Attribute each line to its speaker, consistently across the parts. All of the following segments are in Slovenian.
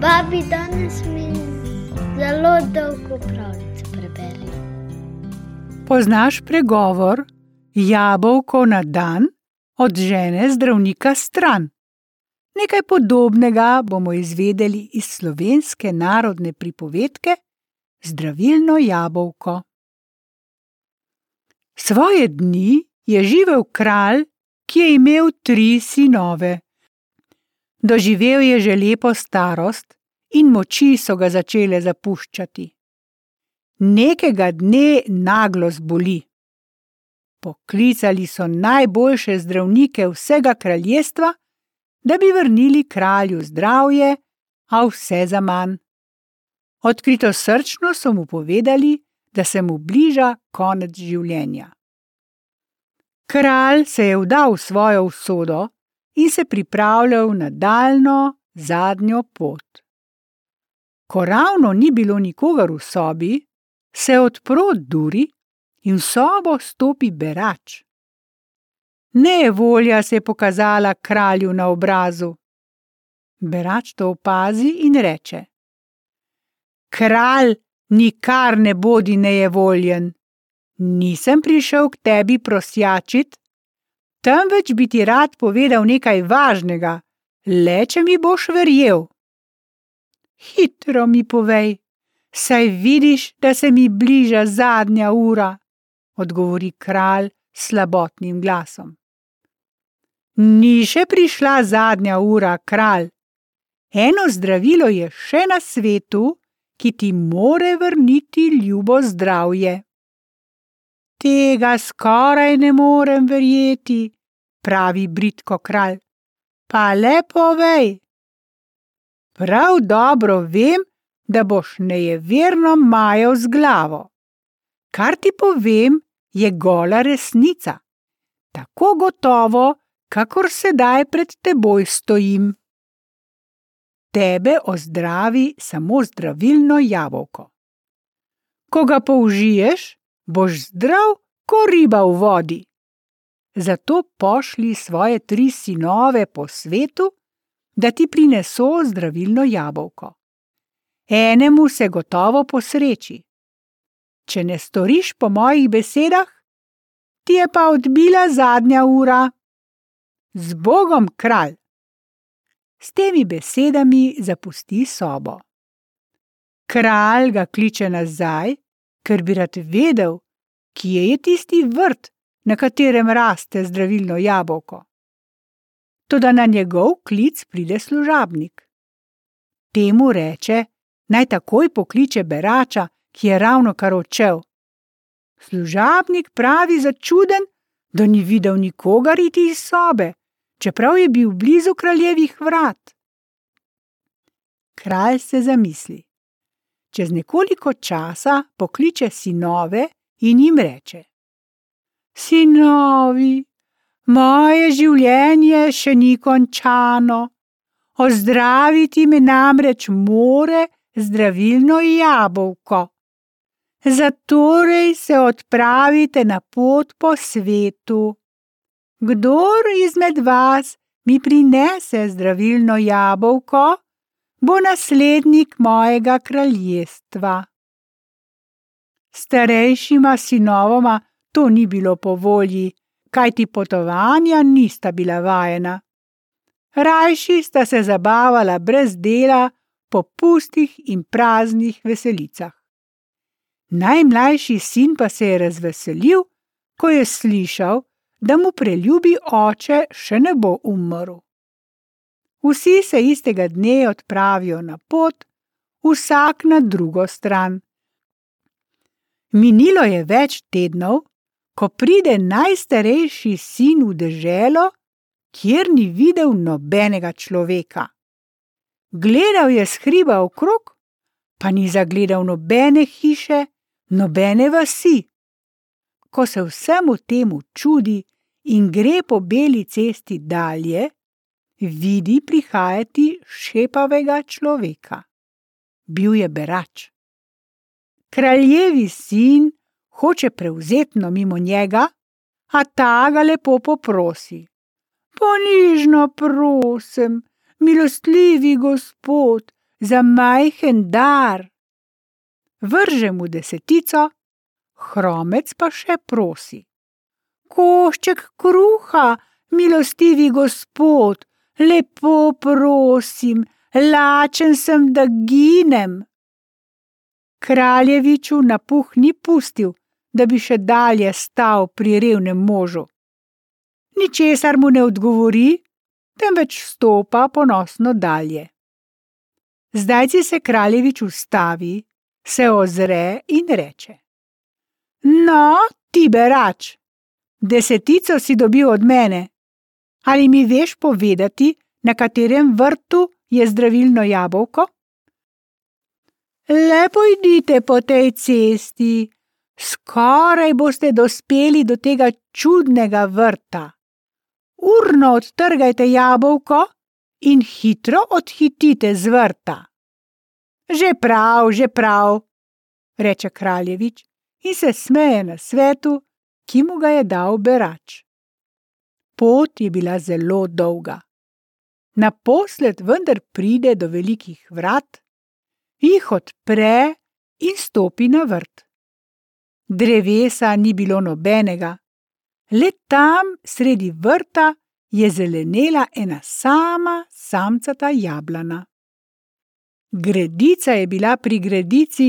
Speaker 1: Babi danes mi zelo dolgo pravljico prebere.
Speaker 2: Poznaš pregovor: jabolko na dan od žene zdravnika stran. Nekaj podobnega bomo izvedeli iz slovenske narodne pripovedke Zdravilno jabolko. Svoje dni je živel kralj, ki je imel tri sinove. Doživel je že lepo starost in moči so ga začele zapuščati. Nekega dne naglo zboli. Poklicali so najboljše zdravnike vsega kraljestva, da bi vrnili kralju zdravje, a vse za manj. Odkrito srčno so mu povedali, da se mu bliža konec življenja. Kralj se je vdal v svojo usodo in se pripravljal na daljno, zadnjo pot. Ko ravno ni bilo nikogar v sobi, se odpro duri in v sobo stopi berač. Nevolja se je pokazala kralju na obrazu. Berač to opazi in reče: Kralj, nikar ne bodi nejevoljen. Nisem prišel k tebi prosjačit, temveč bi ti rad povedal nekaj važnega, le če mi boš verjel. Hitro mi povej, saj vidiš, da se mi bliža zadnja ura, odgovori kralj slabotnim glasom. Ni še prišla zadnja ura, kralj. Eno zdravilo je še na svetu, ki ti more vrniti ljubo zdravje. Tega skoraj ne morem verjeti, pravi britko kralj. Pa le povej. Prav dobro vem, da boš nejeverno majal z glavo. Kar ti povem, je gola resnica. Tako gotovo, kakor sedaj pred teboj stojim. Tebe ozdravi samo zdravilno jabolko. Ko ga použiješ, boš zdrav, kot riba v vodi. Zato pošli svoje tri sinove po svetu, da ti prineso zdravilno jabolko. Enemu se gotovo posreči. Če ne storiš po mojih besedah, ti je pa odbila zadnja ura. Z Bogom, kralj! S temi besedami zapusti sobo. Kralj ga kliče nazaj, ker bi rad vedel, kje je tisti vrt, na katerem raste zdravilno jabolko. Toda na njegov klic pride služabnik. Temu reče, naj takoj pokliče berača, ki je ravno kar odšel. Služabnik pravi začuden, da ni videl nikogar iti iz sobe, čeprav je bil blizu kraljevih vrat. Kralj se zamisli. Čez nekoliko časa pokliče sinove in jim reče: Sinovi, moje življenje še ni končano, ozdraviti me namreč more zdravilno jabolko. Zatorej se odpravite na pot po svetu. Kdor izmed vas mi prinese zdravilno jabolko, bo naslednik mojega kraljestva. Starejšima sinovoma to ni bilo po volji, kajti potovanja nista bila vajena. Rajši sta se zabavala brez dela po pustih in praznih veselicah. Najmlajši sin pa se je razveselil, ko je slišal, da mu preljubi oče še ne bo umrl. Vsi se istega dne odpravijo na pot, vsak na drugo stran. Minilo je več tednov, ko pride najstarejši sin v deželo, kjer ni videl nobenega človeka. Gledal je skriba okrog, pa ni zagledal nobene hiše, nobene vasi. Ko se vsemu temu čudi in gre po beli cesti dalje, vidi prihajati šepavega človeka. Bil je berač. Kraljevi sin hoče prevzetno mimo njega, a ta ga lepo poprosi: Ponižno prosim, milostljivi gospod, za majhen dar. Vrže mu desetico, hromec pa še prosi. Košček kruha, milostivi gospod, lepo prosim, lačen sem, da ginem. Kraljeviču napuh ni pustil, da bi še dalje stal pri revnem možu. Ničesar mu ne odgovori, temveč stopa ponosno dalje. Zdaj se kraljevič ustavi, se ozre in reče: No, ti berač, desetico si dobil od mene. Ali mi veš povedati, na katerem vrtu je zdravilno jabolko? Lepo idite po tej cesti, skoraj boste dospeli do tega čudnega vrta. Urno odtrgajte jabolko in hitro odhitite z vrta. Že prav, že prav, reče kraljevič in se smeje na svetu, ki mu ga je dal berač. Pot je bila zelo dolga. Naposled vendar pride do velikih vrat, jih odpre in stopi na vrt. Drevesa ni bilo nobenega, le tam sredi vrta je zelenela ena sama samcata jablana. Gredica je bila pri gredici,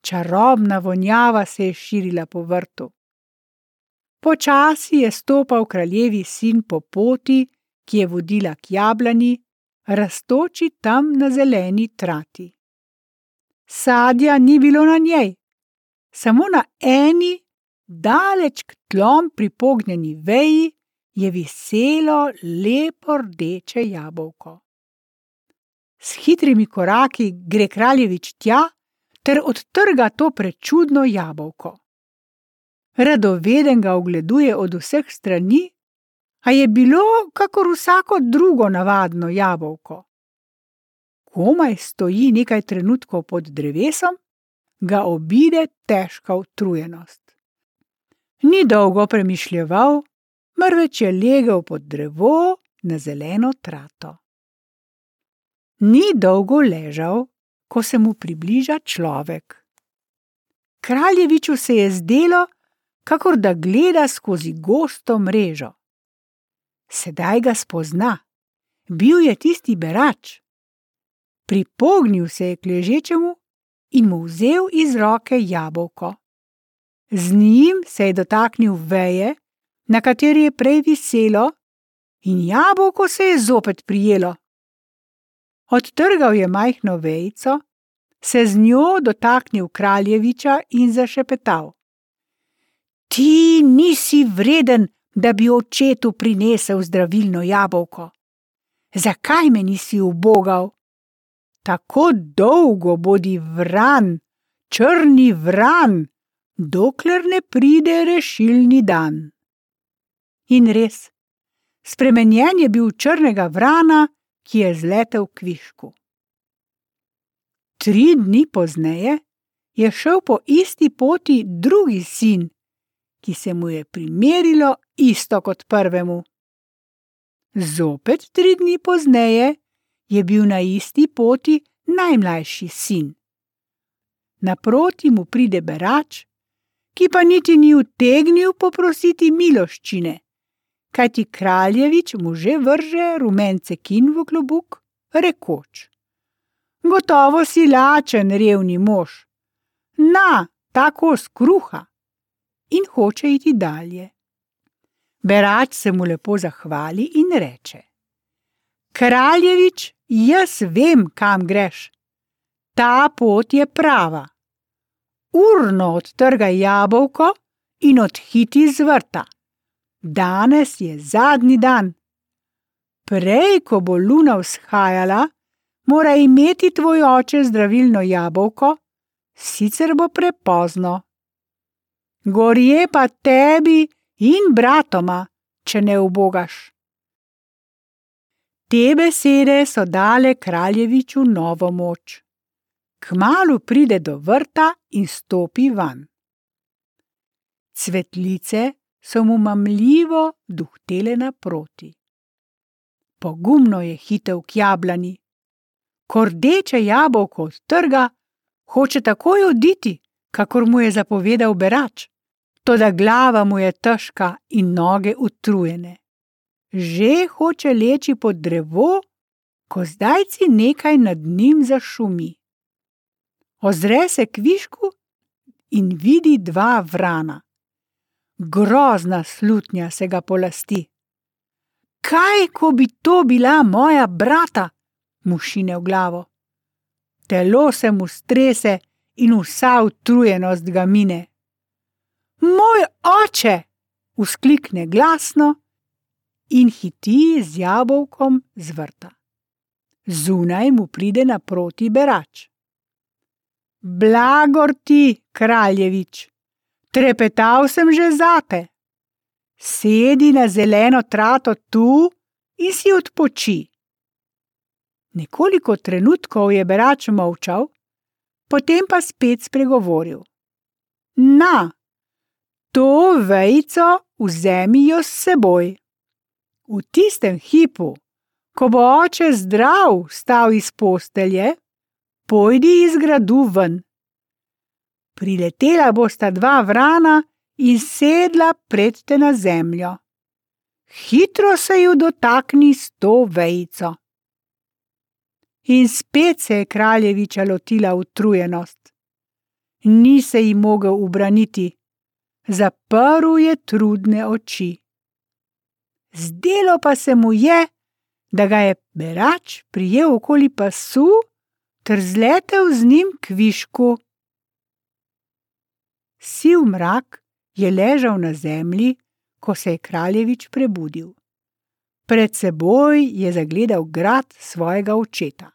Speaker 2: čarobna vonjava se je širila po vrtu. Počasi je stopal kraljevi sin po poti, ki je vodila k jablani, rastoči tam na zeleni trati sadja ni bilo na njej, samo na eni, daleč k tlom pripognjeni veji, je viselo lepo rdeče jabolko. S hitrimi koraki gre kraljevič tja ter odtrga to prečudno jabolko. Radoveden ga ogleduje od vseh strani, a je bilo kakor vsako drugo navadno jabolko komaj stoji nekaj trenutkov pod drevesom, ga obide težka utrujenost. Ni dolgo premišljeval, mrveč je legel pod drevo na zeleno trato. Ni dolgo ležal, ko se mu približa človek. Kraljeviču se je zdelo, kakor da gleda skozi gosto mrežo. Sedaj ga spozna, bil je tisti berač pripognil se je k ležečemu in mu vzel iz roke jabolko. Z njim se je dotaknil veje, na kateri je prej viselo, in jabolko se je zopet prijelo. Odtrgal je majhno vejico, se z njo dotaknil kraljeviča in zašepetal: Ti nisi vreden, da bi očetu prinesel zdravilno jabolko. Zakaj me nisi ubogal? tako dolgo bodi vran, črni vran, dokler ne pride rešilni dan. In res, spremenjen je bil črnega vrana, ki je zletel k višku. Tri dni pozneje je šel po isti poti drugi sin, ki se mu je primerilo isto kot prvemu. Zopet tri dni pozneje je bil na isti poti najmlajši sin. Naproti mu pride berač, ki pa niti ni utegnil poprositi miloščine, kajti kraljevič mu že vrže rumence kin v klobuk, rekoč: Gotovo si lačen, revni mož, na, tako skruha in hoče iti dalje. Berač se mu lepo zahvali in reče: Kraljevič, jaz vem, kam greš. Ta pot je prava. Urno odtrgaj jabolko in odhiti z vrta. Danes je zadnji dan. Prej, ko bo luna vzhajala, mora imeti tvoj oče zdravilno jabolko, sicer bo prepozno. Gorje pa tebi in bratoma, če ne ubogaš. Te besede so dale kraljeviču novo moč. Kmalu pride do vrta in stopi van. Cvetlice so mu mamljivo duhtele naproti. Pogumno je hitev k jablani. ko rdeče jabolko od trga, hoče takoj oditi, kakor mu je zapovedal berač. Toda glava mu je težka in noge utrujene. Že hoče leči pod drevo, ko zdajci nekaj nad njim zašumi. Ozre se k višku in vidi dva vrana. Grozna slutnja se ga polasti. Kaj, ko bi to bila moja brata, mu šine v glavo. Telo se mu strese in vsa utrujenost ga mine. Moj oče! Vzklikne glasno in hiti z jabolkom z vrta. Zunaj mu pride naproti berač. Blagor ti, kraljevič, trepetal sem že zate. Sedi na zeleno trato tu in si odpoči. Nekoliko trenutkov je berač molčal, potem pa spet spregovoril. Na, to vejico vzemi jo s seboj. V tistem hipu, ko bo oče zdrav stal iz postelje, pojdi iz gradu ven. Priletela bosta dva vrana in sedla pred te na zemljo. Hitro se ju dotakni s to vejico. In spet se je kraljeviča lotila utrujenost. Ni se ji mogel ubraniti, zaprl je trudne oči. Zdelo pa se mu je, da ga je berač prijel okoli pasu ter zletel z njim k višku. Siv mrak je ležal na zemlji, ko se je kraljevič prebudil. Pred seboj je zagledal grad svojega očeta.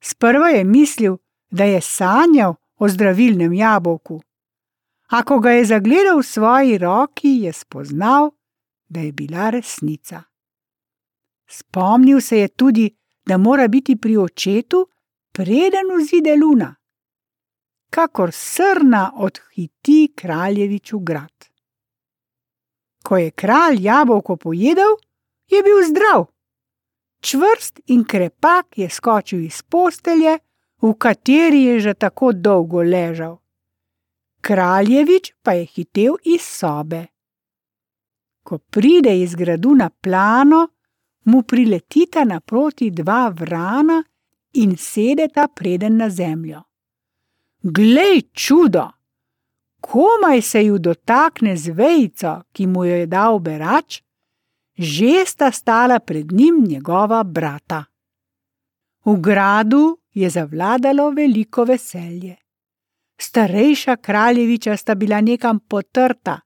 Speaker 2: Sprva je mislil, da je sanjal o zdravilnem jabolku, a ko ga je zagledal v svoji roki, je spoznal, da je bila resnica. Spomnil se je tudi, da mora biti pri očetu, preden vzide luna. Kakor srna odhiti kraljevič v grad. Ko je kralj jabolko pojedel, je bil zdrav. Čvrst in krepak je skočil iz postelje, v kateri je že tako dolgo ležal. Kraljevič pa je hitel iz sobe. Ko pride iz gradu na plano, mu priletita naproti dva vrana in sedeta preden na zemljo. Glej čudo! Komaj se ju dotakne z vejico, ki mu jo je dal berač, že sta stala pred njim njegova brata. V gradu je zavladalo veliko veselje. Starejša kraljeviča sta bila nekam potrta,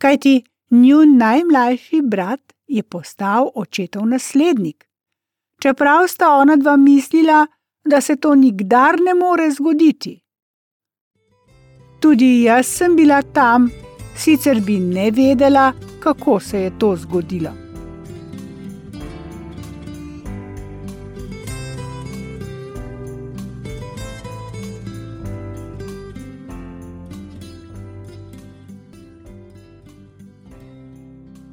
Speaker 2: kajti njun najmlajši brat je postal očetov naslednik. Čeprav sta ona dva mislila, da se to nikdar ne more zgoditi. Tudi jaz sem bila tam, sicer bi ne vedela, kako se je to zgodilo.